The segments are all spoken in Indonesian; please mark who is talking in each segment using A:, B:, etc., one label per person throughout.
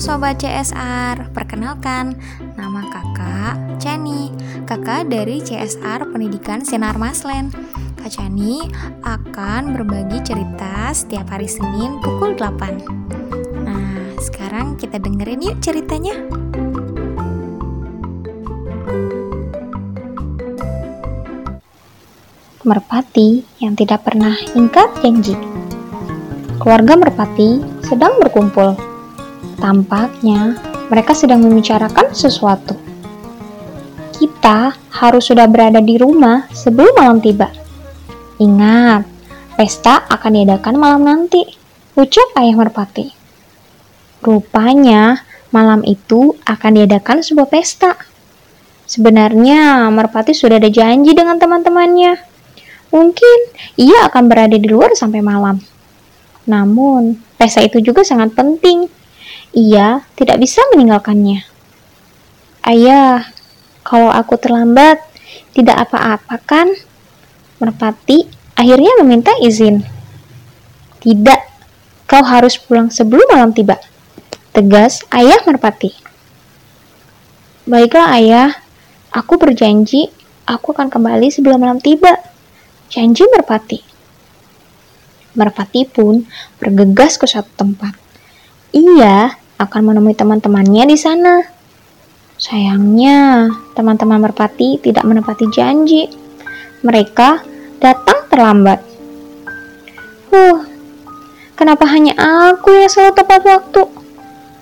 A: Sobat CSR, perkenalkan nama kakak Chani Kakak dari CSR Pendidikan Sinar Maslen. Kak Chani akan berbagi cerita setiap hari Senin pukul 8 Nah, sekarang kita dengerin yuk ceritanya.
B: Merpati yang tidak pernah ingkar janji. Keluarga Merpati sedang berkumpul Tampaknya mereka sedang membicarakan sesuatu. Kita harus sudah berada di rumah sebelum malam tiba. Ingat, pesta akan diadakan malam nanti, ucap ayah merpati. Rupanya malam itu akan diadakan sebuah pesta. Sebenarnya merpati sudah ada janji dengan teman-temannya. Mungkin ia akan berada di luar sampai malam. Namun, pesta itu juga sangat penting ia tidak bisa meninggalkannya. Ayah, kalau aku terlambat, tidak apa-apa kan? Merpati akhirnya meminta izin. Tidak, kau harus pulang sebelum malam tiba. Tegas ayah Merpati. Baiklah ayah, aku berjanji aku akan kembali sebelum malam tiba. Janji Merpati. Merpati pun bergegas ke suatu tempat. Ia akan menemui teman-temannya di sana. Sayangnya, teman-teman merpati tidak menepati janji. Mereka datang terlambat. Huh, kenapa hanya aku yang selalu tepat waktu?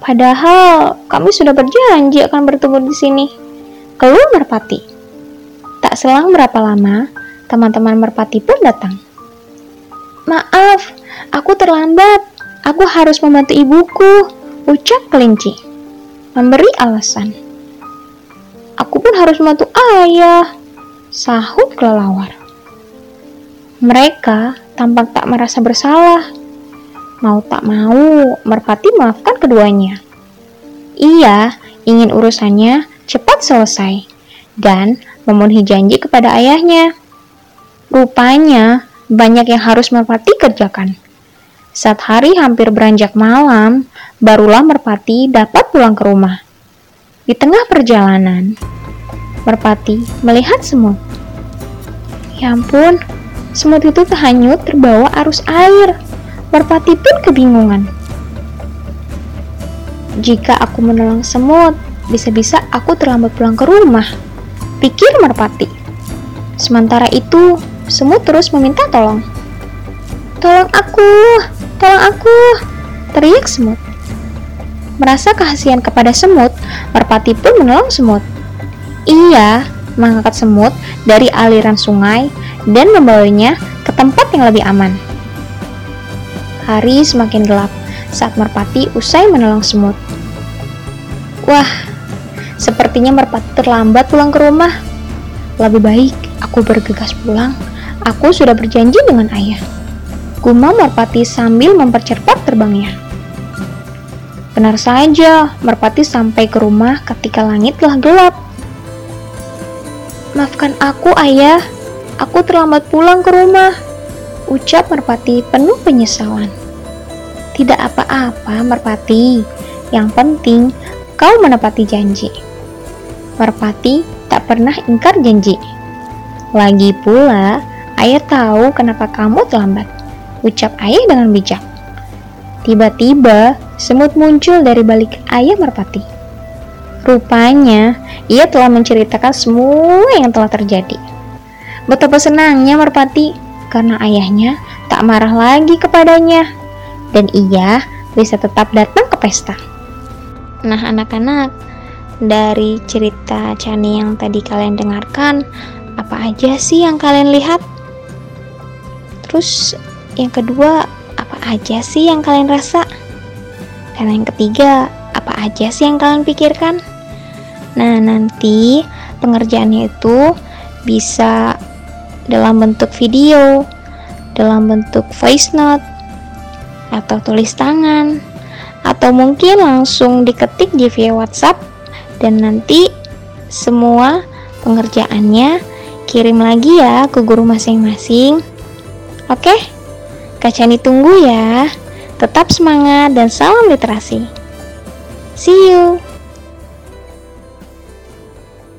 B: Padahal kami sudah berjanji akan bertemu di sini. Keluar merpati. Tak selang berapa lama, teman-teman merpati pun datang. Maaf, aku terlambat. Aku harus membantu ibuku. Ucap kelinci, memberi alasan. Aku pun harus membantu ayah, sahut kelelawar. Mereka tampak tak merasa bersalah. Mau tak mau, Merpati maafkan keduanya. Ia ingin urusannya cepat selesai dan memenuhi janji kepada ayahnya. Rupanya banyak yang harus Merpati kerjakan. Saat hari hampir beranjak malam, barulah Merpati dapat pulang ke rumah. Di tengah perjalanan, Merpati melihat semut. Ya ampun, semut itu terhanyut terbawa arus air. Merpati pun kebingungan. Jika aku menolong semut, bisa-bisa aku terlambat pulang ke rumah. Pikir Merpati. Sementara itu, semut terus meminta tolong. Tolong aku, tolong aku, teriak semut. Merasa kasihan kepada semut, merpati pun menolong semut. Ia mengangkat semut dari aliran sungai dan membawanya ke tempat yang lebih aman. Hari semakin gelap saat merpati usai menolong semut. Wah, sepertinya merpati terlambat pulang ke rumah. Lebih baik aku bergegas pulang. Aku sudah berjanji dengan ayah. Gumam merpati sambil mempercepat terbangnya. Benar saja, Merpati sampai ke rumah ketika langit telah gelap. Maafkan aku, ayah. Aku terlambat pulang ke rumah. Ucap Merpati penuh penyesalan. Tidak apa-apa, Merpati. Yang penting, kau menepati janji. Merpati tak pernah ingkar janji. Lagi pula, ayah tahu kenapa kamu terlambat. Ucap ayah dengan bijak. Tiba-tiba, semut muncul dari balik ayah merpati. Rupanya, ia telah menceritakan semua yang telah terjadi. Betapa senangnya merpati karena ayahnya tak marah lagi kepadanya dan ia bisa tetap datang ke pesta. Nah, anak-anak, dari cerita Chani yang tadi kalian dengarkan, apa aja sih yang kalian lihat? Terus yang kedua, aja sih yang kalian rasa? Dan yang ketiga, apa aja sih yang kalian pikirkan? Nah, nanti pengerjaannya itu bisa dalam bentuk video, dalam bentuk voice note, atau tulis tangan, atau mungkin langsung diketik di via WhatsApp dan nanti semua pengerjaannya kirim lagi ya ke guru masing-masing. Oke? Okay? Kak Cani tunggu ya. Tetap semangat dan salam literasi. See you!